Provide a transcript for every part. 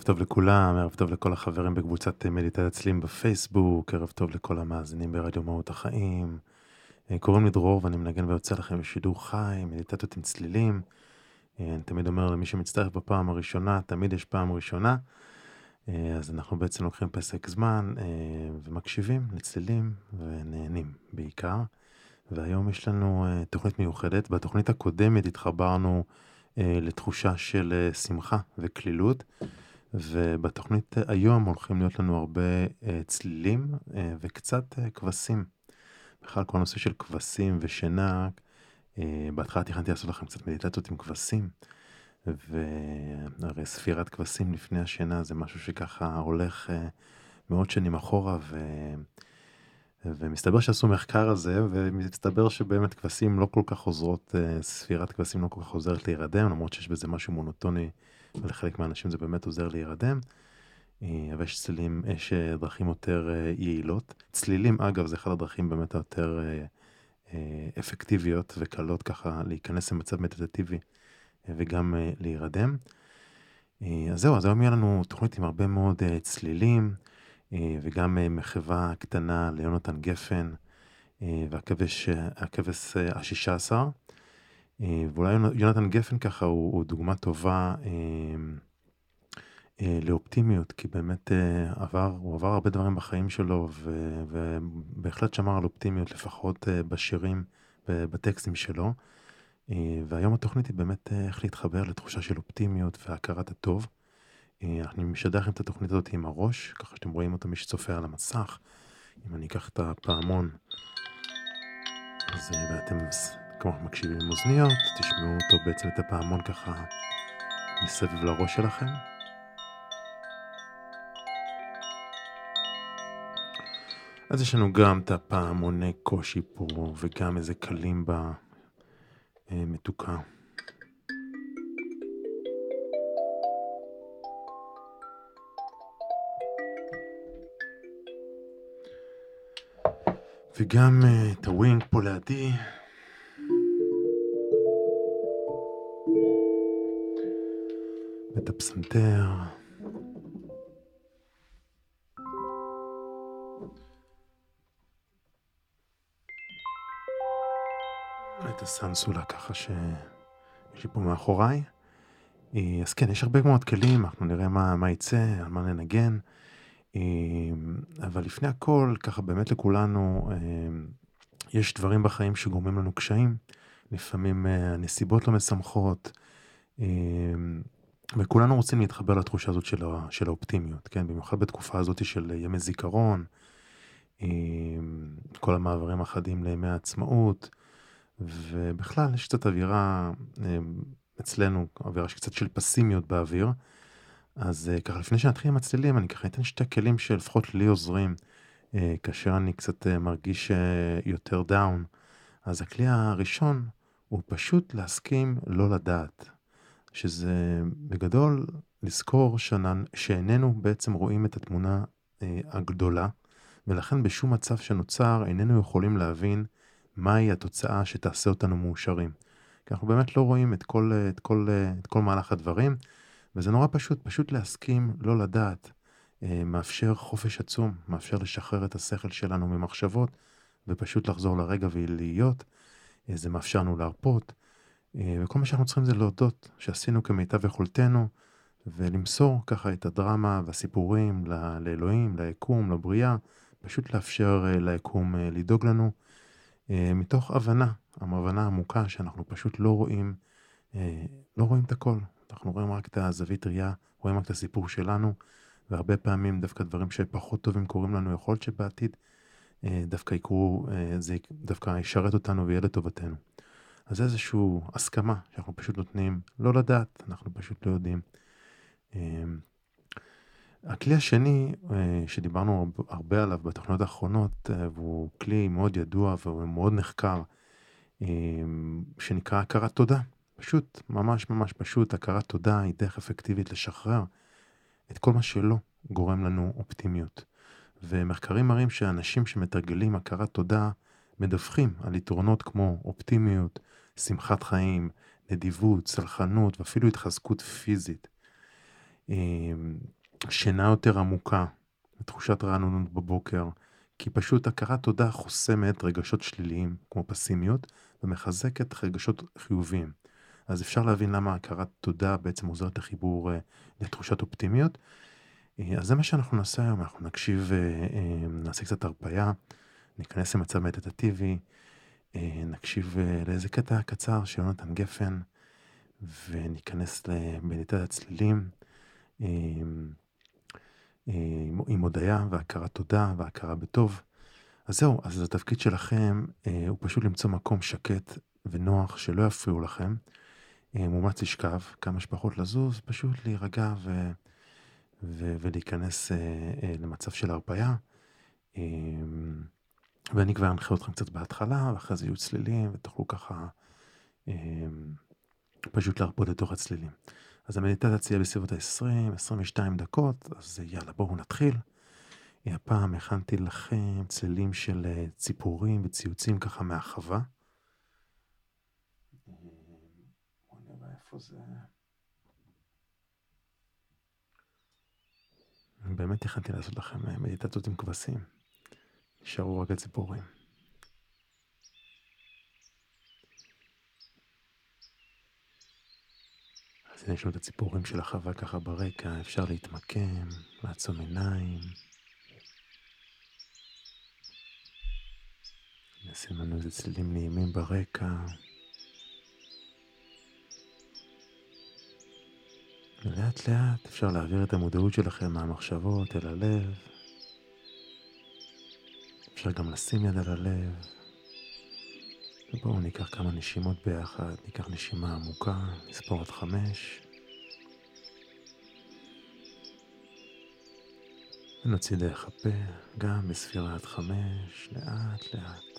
ערב טוב לכולם, ערב טוב לכל החברים בקבוצת מדיטת צלילים בפייסבוק, ערב טוב לכל המאזינים ברדיו מהות החיים. אה, קוראים לי דרור ואני מנגן ויוצא לכם בשידור חי, מדיטציות עם צלילים. אה, אני תמיד אומר למי שמצטרף בפעם הראשונה, תמיד יש פעם ראשונה. אה, אז אנחנו בעצם לוקחים פסק זמן ומקשיבים לצלילים ונהנים בעיקר. והיום יש לנו תוכנית מיוחדת. בתוכנית הקודמת התחברנו לתחושה של שמחה וקלילות. ובתוכנית היום הולכים להיות לנו הרבה אה, צלילים וקצת כבשים. בכלל כל הנושא של כבשים ושינה, בהתחלה תכננתי לעשות לכם קצת מדיטציות עם כבשים, והרי ספירת כבשים לפני השינה זה משהו שככה הולך מאות שנים אחורה, ו... ומסתבר שעשו מחקר על זה, ומסתבר שבאמת כבשים לא כל כך עוזרות, אה, ספירת כבשים לא כל כך עוזרת להירדם, למרות שיש בזה משהו מונוטוני, ולחלק מהאנשים זה באמת עוזר להירדם. אה, אבל יש צלילים, יש אה, דרכים יותר יעילות. צלילים, אגב, זה אחד הדרכים באמת היותר אפקטיביות וקלות ככה להיכנס למצב מדיטטיבי וגם להירדם. אז זהו, אז היום יהיה לנו תוכנית עם הרבה מאוד צלילים. אה, וגם אה, מחווה קטנה ליונתן גפן אה, והכבש השישה עשר. ואולי יונתן גפן ככה הוא, הוא דוגמה טובה לאופטימיות, כי באמת עבר, הוא עבר הרבה דברים בחיים שלו, ו, ובהחלט שמר על אופטימיות, לפחות בשירים ובטקסטים שלו. והיום התוכנית היא באמת איך להתחבר לתחושה של אופטימיות והכרת הטוב. אה, אני משדר לכם את התוכנית הזאת עם הראש, ככה שאתם רואים אותה מי שצופה על המסך. אם אני אקח את הפעמון, אז אה, ואתם כמו מקשיבים עם אוזניות, תשמעו אותו בעצם את הפעמון ככה מסביב לראש שלכם. אז יש לנו גם את הפעמוני קושי פה, וגם איזה קלימבה אה, מתוקה. וגם uh, את הווינג פה לידי. ואת הפסנתר. את הסנסולה ככה שיש לי פה מאחוריי. אה, אז כן, יש הרבה מאוד כלים, אנחנו נראה מה, מה יצא, על מה ננגן. אמ, אבל לפני הכל, ככה באמת לכולנו, אמ, יש דברים בחיים שגורמים לנו קשיים. לפעמים אה, הנסיבות לא משמחות, וכולנו רוצים להתחבר לתחושה הזאת של, של האופטימיות, כן? במיוחד בתקופה הזאת של ימי זיכרון, כל המעברים החדים לימי העצמאות, ובכלל יש קצת אווירה אצלנו, אווירה שקצת של פסימיות באוויר. אז uh, ככה לפני שנתחיל עם הצלילים אני ככה אתן שתי כלים שלפחות לי עוזרים uh, כאשר אני קצת מרגיש יותר דאון. אז הכלי הראשון הוא פשוט להסכים לא לדעת. שזה בגדול לזכור שאיננו בעצם רואים את התמונה uh, הגדולה ולכן בשום מצב שנוצר איננו יכולים להבין מהי התוצאה שתעשה אותנו מאושרים. כי אנחנו באמת לא רואים את כל, את כל, את כל מהלך הדברים. וזה נורא פשוט, פשוט להסכים, לא לדעת, אה, מאפשר חופש עצום, מאפשר לשחרר את השכל שלנו ממחשבות, ופשוט לחזור לרגע ולהיות. אה, זה מאפשר לנו להרפות, אה, וכל מה שאנחנו צריכים זה להודות שעשינו כמיטב יכולתנו, ולמסור ככה את הדרמה והסיפורים לאלוהים, ליקום, לבריאה, פשוט לאפשר ליקום לדאוג לנו, מתוך הבנה, הבנה עמוקה שאנחנו פשוט לא רואים, לא רואים את הכל, אנחנו רואים רק את הזווית ראייה, רואים רק את הסיפור שלנו, והרבה פעמים דווקא דברים שפחות טובים קורים לנו, יכול להיות שבעתיד אה, דווקא יקרו, אה, זה דווקא ישרת אותנו ויהיה לטובתנו. אז זה איזושהי הסכמה שאנחנו פשוט נותנים לא לדעת, אנחנו פשוט לא יודעים. אה, הכלי השני שדיברנו הרבה עליו בתוכניות האחרונות, והוא כלי מאוד ידוע והוא מאוד נחקר, שנקרא הכרת תודה. פשוט, ממש ממש פשוט, הכרת תודה היא דרך אפקטיבית לשחרר את כל מה שלא גורם לנו אופטימיות. ומחקרים מראים שאנשים שמתרגלים הכרת תודה מדווחים על יתרונות כמו אופטימיות, שמחת חיים, נדיבות, צלחנות ואפילו התחזקות פיזית. אמ, שינה יותר עמוקה, תחושת רענונות בבוקר, כי פשוט הכרת תודה חוסמת רגשות שליליים כמו פסימיות ומחזקת רגשות חיוביים. אז אפשר להבין למה הכרת תודה בעצם עוזרת לחיבור אה, לתחושת אופטימיות. אה, אז זה מה שאנחנו נעשה היום, אנחנו נקשיב, אה, נעשה קצת הרפאיה, ניכנס למצב מדיטטיבי, נקשיב לאיזה קטע קצר של יונתן גפן, וניכנס למדיטת הצלילים, עם הודיה והכרת תודה והכרה בטוב. אז זהו, אז התפקיד שלכם הוא פשוט למצוא מקום שקט ונוח שלא יפריעו לכם. אה, מומץ לשכב, כמה שפחות לזוז, פשוט להירגע ו... ו... ולהיכנס אה, אה, למצב של הרפאיה. אה, ואני כבר אנחה אתכם קצת בהתחלה, ואחרי זה יהיו צלילים, ותוכלו ככה אה, פשוט להרפות לתוך הצלילים. אז המדיטציה תהיה בסביבות ה-20-22 דקות, אז יאללה, בואו נתחיל. הפעם הכנתי לכם צלילים של אה, ציפורים וציוצים ככה מהחווה. איפה זה? באמת יכנתי לעשות לכם אה, מדיטציות עם כבשים. נשארו רק הציפורים. אז הנה יש לנו את הציפורים של החווה ככה ברקע, אפשר להתמקם, לעצום עיניים. נשים לנו איזה צלילים נעימים ברקע. ולאט לאט אפשר להעביר את המודעות שלכם מהמחשבות אל הלב. אפשר גם לשים יד על הלב. ובואו ניקח כמה נשימות ביחד, ניקח נשימה עמוקה, נספור עד חמש. ונוציא דרך הפה, גם בספירה עד חמש, לאט לאט.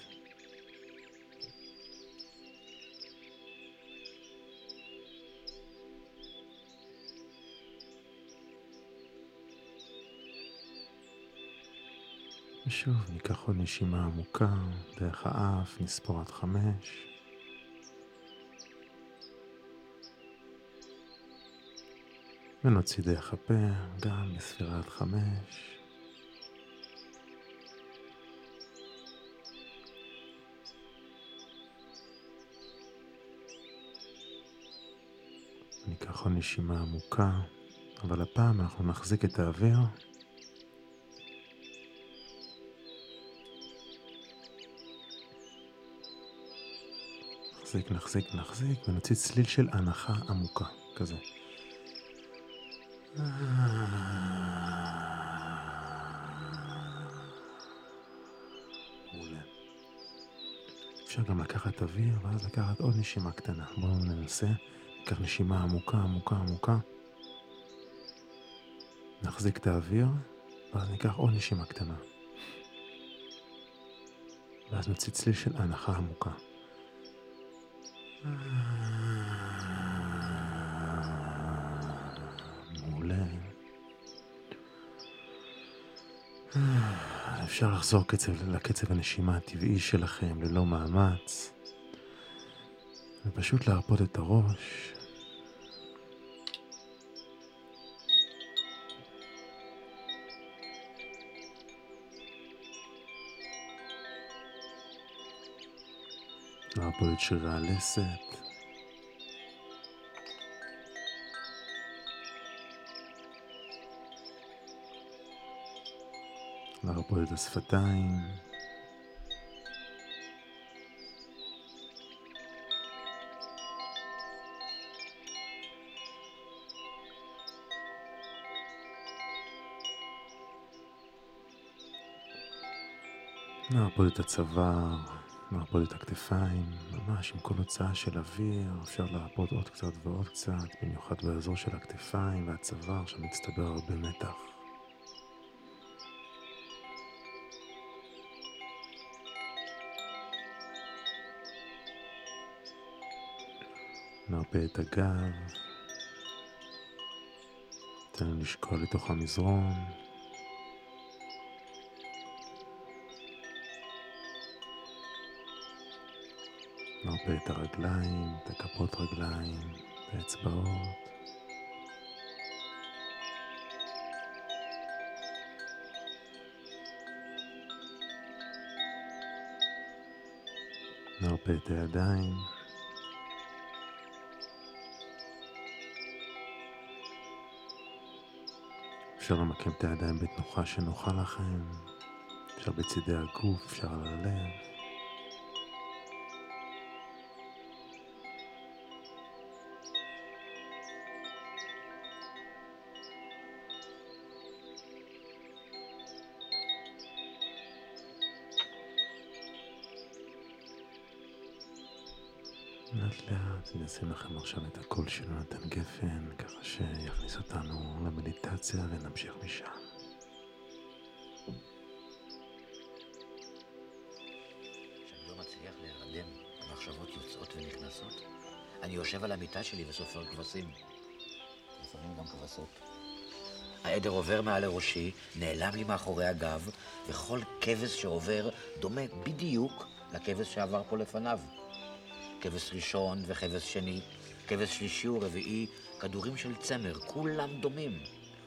ושוב ניקח עוד נשימה עמוקה דרך האף, נספור עד חמש. ונוציא דרך הפה, גם בספירה עד חמש. ניקח עוד נשימה עמוקה, אבל הפעם אנחנו נחזיק את האוויר נחזיק, נחזיק, נחזיק, ונוציא צליל של הנחה עמוקה, כזה. אפשר גם לקחת אוויר, ואז לקחת עוד נשימה קטנה. בואו ננסה. ניקח נשימה עמוקה, עמוקה, עמוקה. נחזיק את האוויר, ואז ניקח עוד נשימה קטנה. ואז נוציא צליל של הנחה עמוקה. מעולה. אפשר לחזור קצב, לקצב הנשימה הטבעי שלכם ללא מאמץ, ופשוט להרפות את הראש. Napolje realesset. להרפול את השפתיים. לא, להרפול את הצוואר. נרפוד את הכתפיים, ממש עם כל הוצאה של אוויר, אפשר להרפוד עוד קצת ועוד קצת, במיוחד באזור של הכתפיים והצוואר, שמצטבר הרבה מתח. נרפה את הגב, תן לנו לשקול לתוך המזרון. נרפה את הרגליים, את הכפות רגליים, את האצבעות. נרפה את הידיים. אפשר למקם את הידיים בתנוחה שנוחה לכם, אפשר בצידי הגוף, אפשר על הלב. לאט נשים לכם עכשיו את הקול של יונתן גפן, ככה שיכניס אותנו למדיטציה ונמשיך משם. שאני לא מצליח להירדם, המחשבות יוצאות ונכנסות. אני יושב על המיטה שלי וסופר כבשים. לפעמים גם כבשות. העדר עובר מעל לראשי, נעלם לי מאחורי הגב, וכל כבש שעובר דומה בדיוק לכבש שעבר פה לפניו. כבש ראשון וכבש שני, כבש שלישי ורביעי, כדורים של צמר, כולם דומים.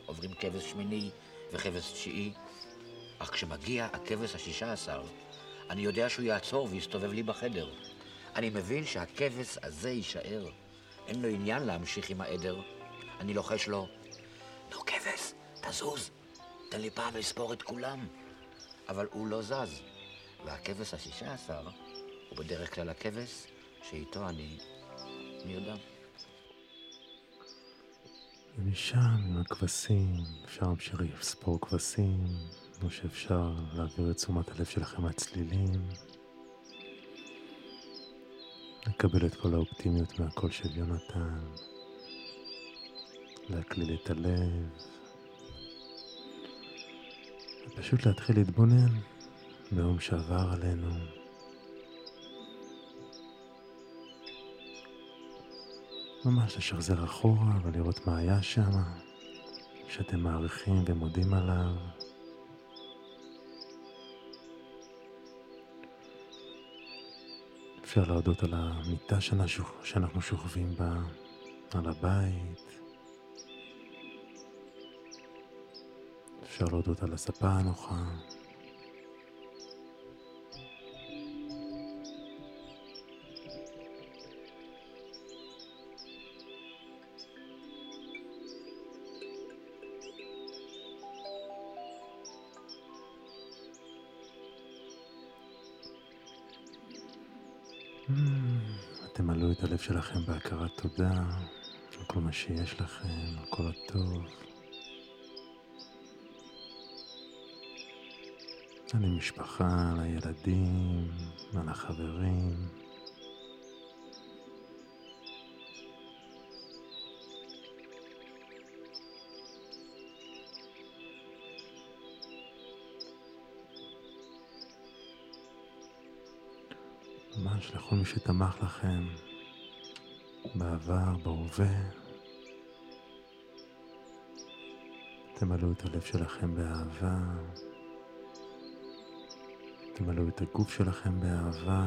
עוברים כבש שמיני וכבש תשיעי, אך כשמגיע הכבש השישה עשר, אני יודע שהוא יעצור ויסתובב לי בחדר. אני מבין שהכבש הזה יישאר. אין לו עניין להמשיך עם העדר. אני לוחש לו, נו כבש, תזוז, תן לי פעם לספור את כולם. אבל הוא לא זז, והכבש השישה עשר הוא בדרך כלל הכבש שאיתו אני נרדם. ומשם עם הכבשים, אפשר להמשיך לספור כבשים, או שאפשר להעביר את תשומת הלב שלכם מהצלילים. לקבל את כל האופטימיות מהקול של יונתן, להקליל את הלב, ופשוט להתחיל להתבונן ביום שעבר עלינו. ממש לשחזר אחורה ולראות מה היה שם, שאתם מעריכים ומודים עליו. אפשר להודות על המיטה שאנחנו שוכבים בה, על הבית. אפשר להודות על הספה הנוחה. תמלאו את הלב שלכם בהכרת תודה על כל מה שיש לכם, על כל הטוב. על המשפחה, על הילדים, על החברים. ממש לכל מי שתמך לכם בעבר, בהווה. תמלאו את הלב שלכם באהבה. תמלאו את הגוף שלכם באהבה,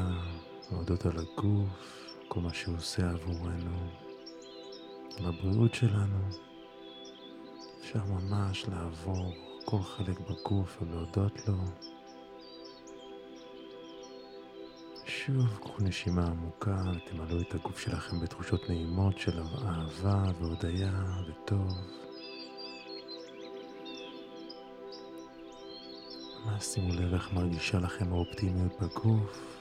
להודות על הגוף, כל מה שהוא עושה עבורנו, על הבריאות שלנו. אפשר ממש לעבור כל חלק בגוף ולהודות לו. שוב, קחו נשימה עמוקה, תמלאו את הגוף שלכם בתחושות נעימות של אהבה והודיה וטוב. ממש שימו לב איך מרגישה לכם האופטימיות בגוף.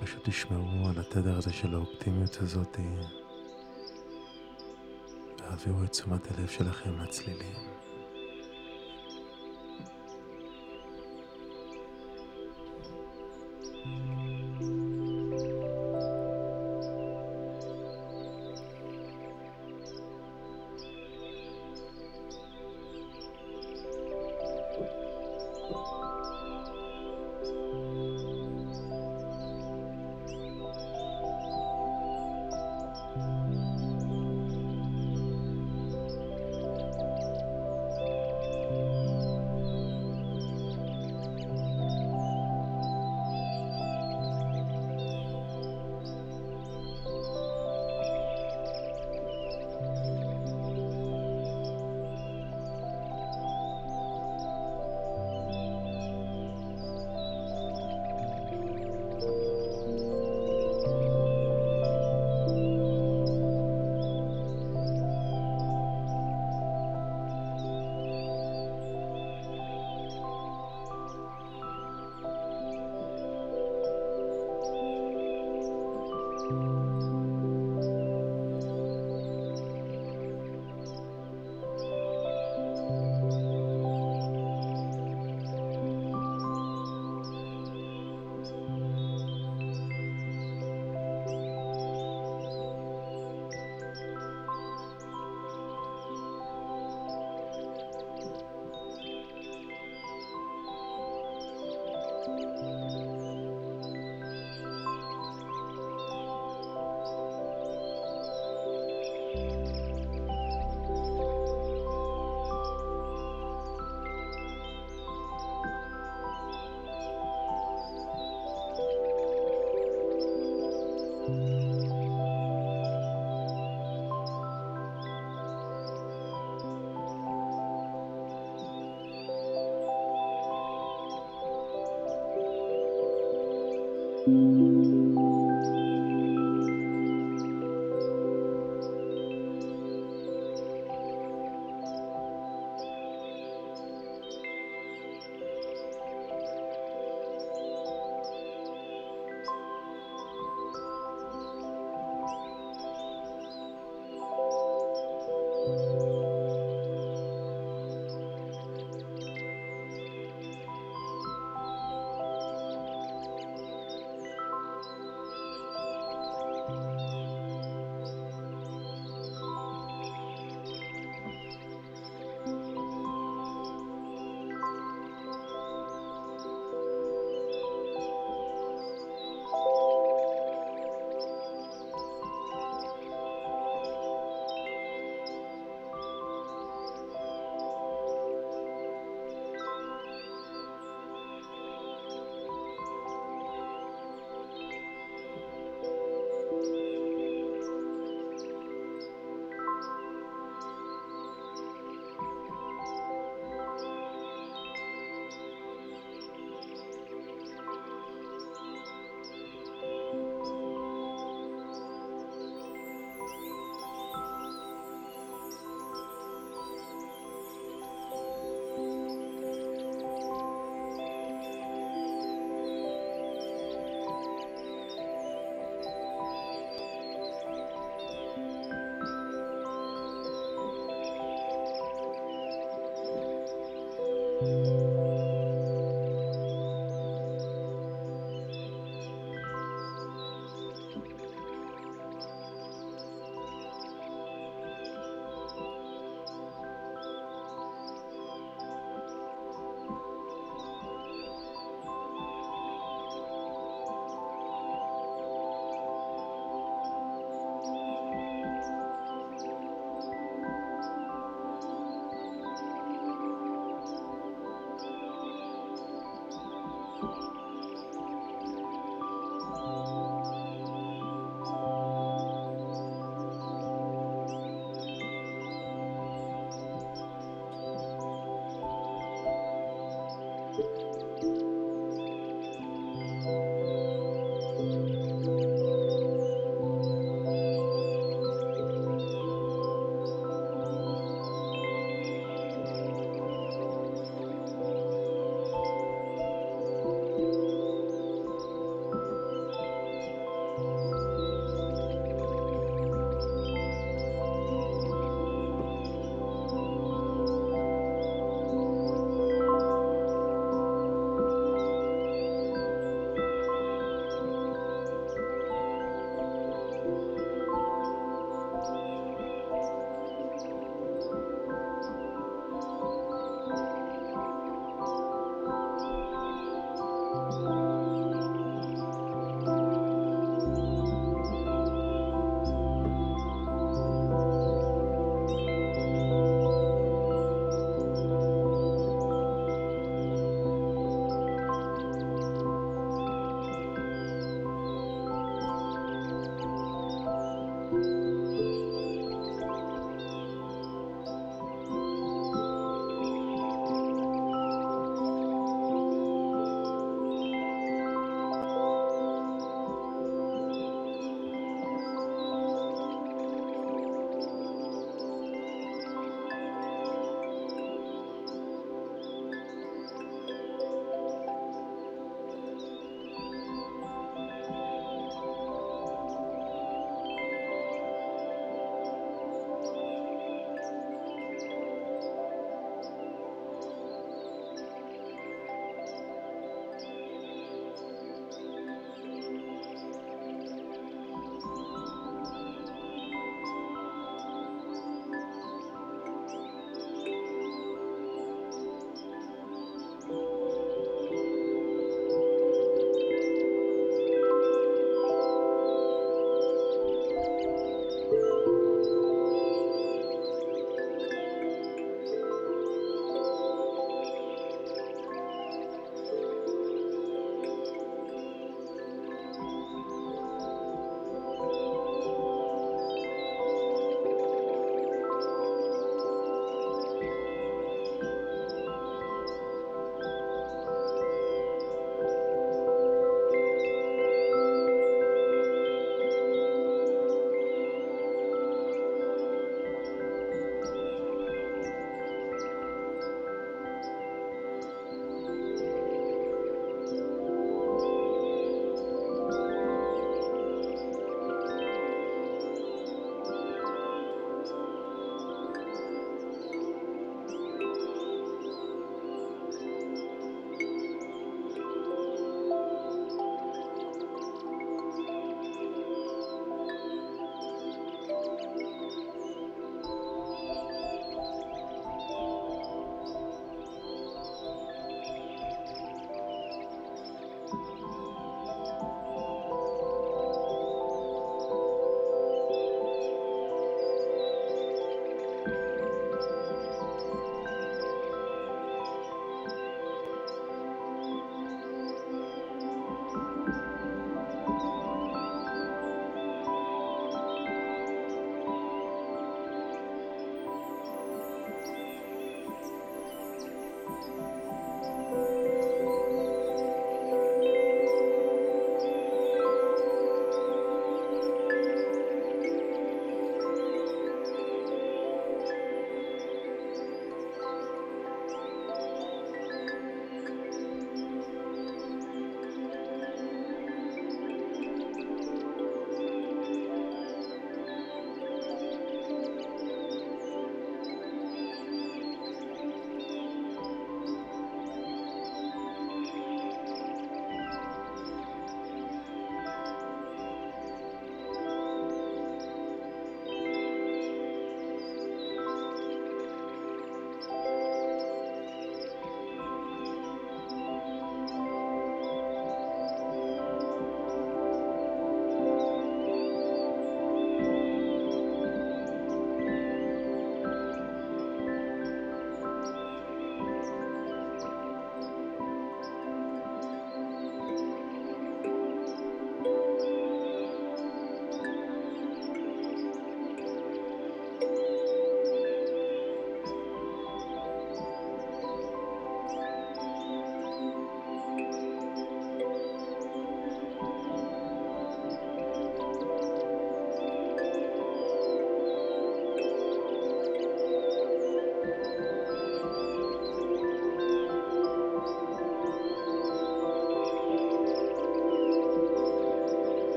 פשוט תשמרו על התדר הזה של האופטימיות הזאתי. תעבירו את תשומת הלב שלכם לצלילים.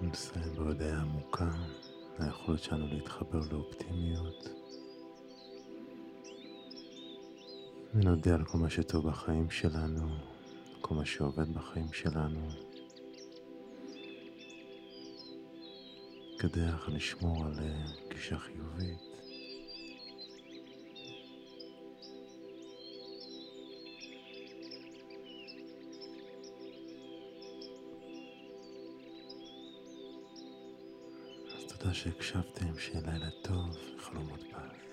נסיים בהודעה עמוקה, היכולת שלנו להתחבר לאופטימיות. ונודה על כל מה שטוב בחיים שלנו, כל מה שעובד בחיים שלנו. כדרך לשמור על אה, גישה חיובית. תודה שהקשבתם, שיהיה לילה טוב, חלומות פז.